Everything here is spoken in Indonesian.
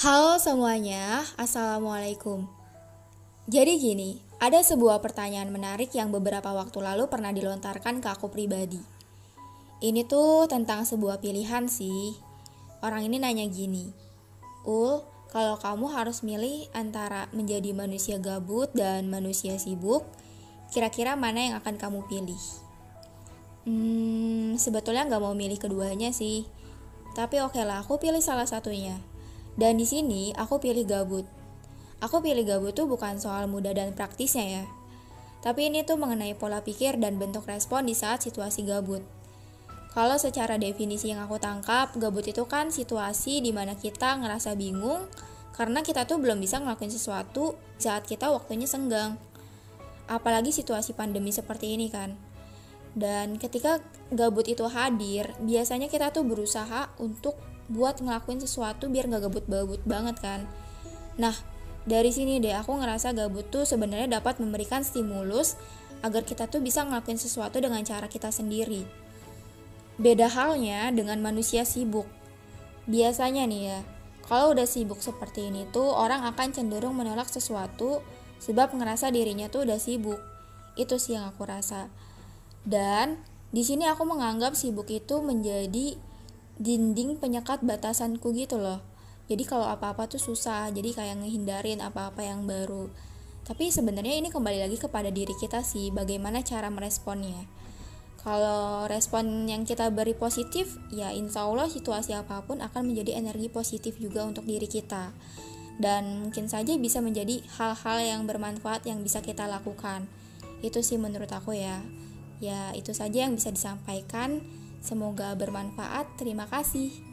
Halo semuanya, Assalamualaikum. Jadi gini, ada sebuah pertanyaan menarik yang beberapa waktu lalu pernah dilontarkan ke aku pribadi. Ini tuh tentang sebuah pilihan sih. Orang ini nanya gini, Ul, kalau kamu harus milih antara menjadi manusia gabut dan manusia sibuk, kira-kira mana yang akan kamu pilih? Hmm, sebetulnya nggak mau milih keduanya sih. Tapi oke lah, aku pilih salah satunya. Dan di sini aku pilih gabut. Aku pilih gabut tuh bukan soal mudah dan praktisnya ya. Tapi ini tuh mengenai pola pikir dan bentuk respon di saat situasi gabut. Kalau secara definisi yang aku tangkap, gabut itu kan situasi di mana kita ngerasa bingung karena kita tuh belum bisa ngelakuin sesuatu saat kita waktunya senggang. Apalagi situasi pandemi seperti ini kan. Dan ketika gabut itu hadir, biasanya kita tuh berusaha untuk buat ngelakuin sesuatu biar nggak gabut-gabut banget kan. Nah, dari sini deh aku ngerasa gabut tuh sebenarnya dapat memberikan stimulus agar kita tuh bisa ngelakuin sesuatu dengan cara kita sendiri. Beda halnya dengan manusia sibuk. Biasanya nih ya, kalau udah sibuk seperti ini tuh orang akan cenderung menolak sesuatu sebab ngerasa dirinya tuh udah sibuk. Itu sih yang aku rasa. Dan di sini aku menganggap sibuk itu menjadi dinding penyekat batasanku gitu loh. Jadi kalau apa-apa tuh susah, jadi kayak ngehindarin apa-apa yang baru. Tapi sebenarnya ini kembali lagi kepada diri kita sih, bagaimana cara meresponnya. Kalau respon yang kita beri positif, ya insya Allah situasi apa pun akan menjadi energi positif juga untuk diri kita. Dan mungkin saja bisa menjadi hal-hal yang bermanfaat yang bisa kita lakukan. Itu sih menurut aku ya. Ya, itu saja yang bisa disampaikan. Semoga bermanfaat. Terima kasih.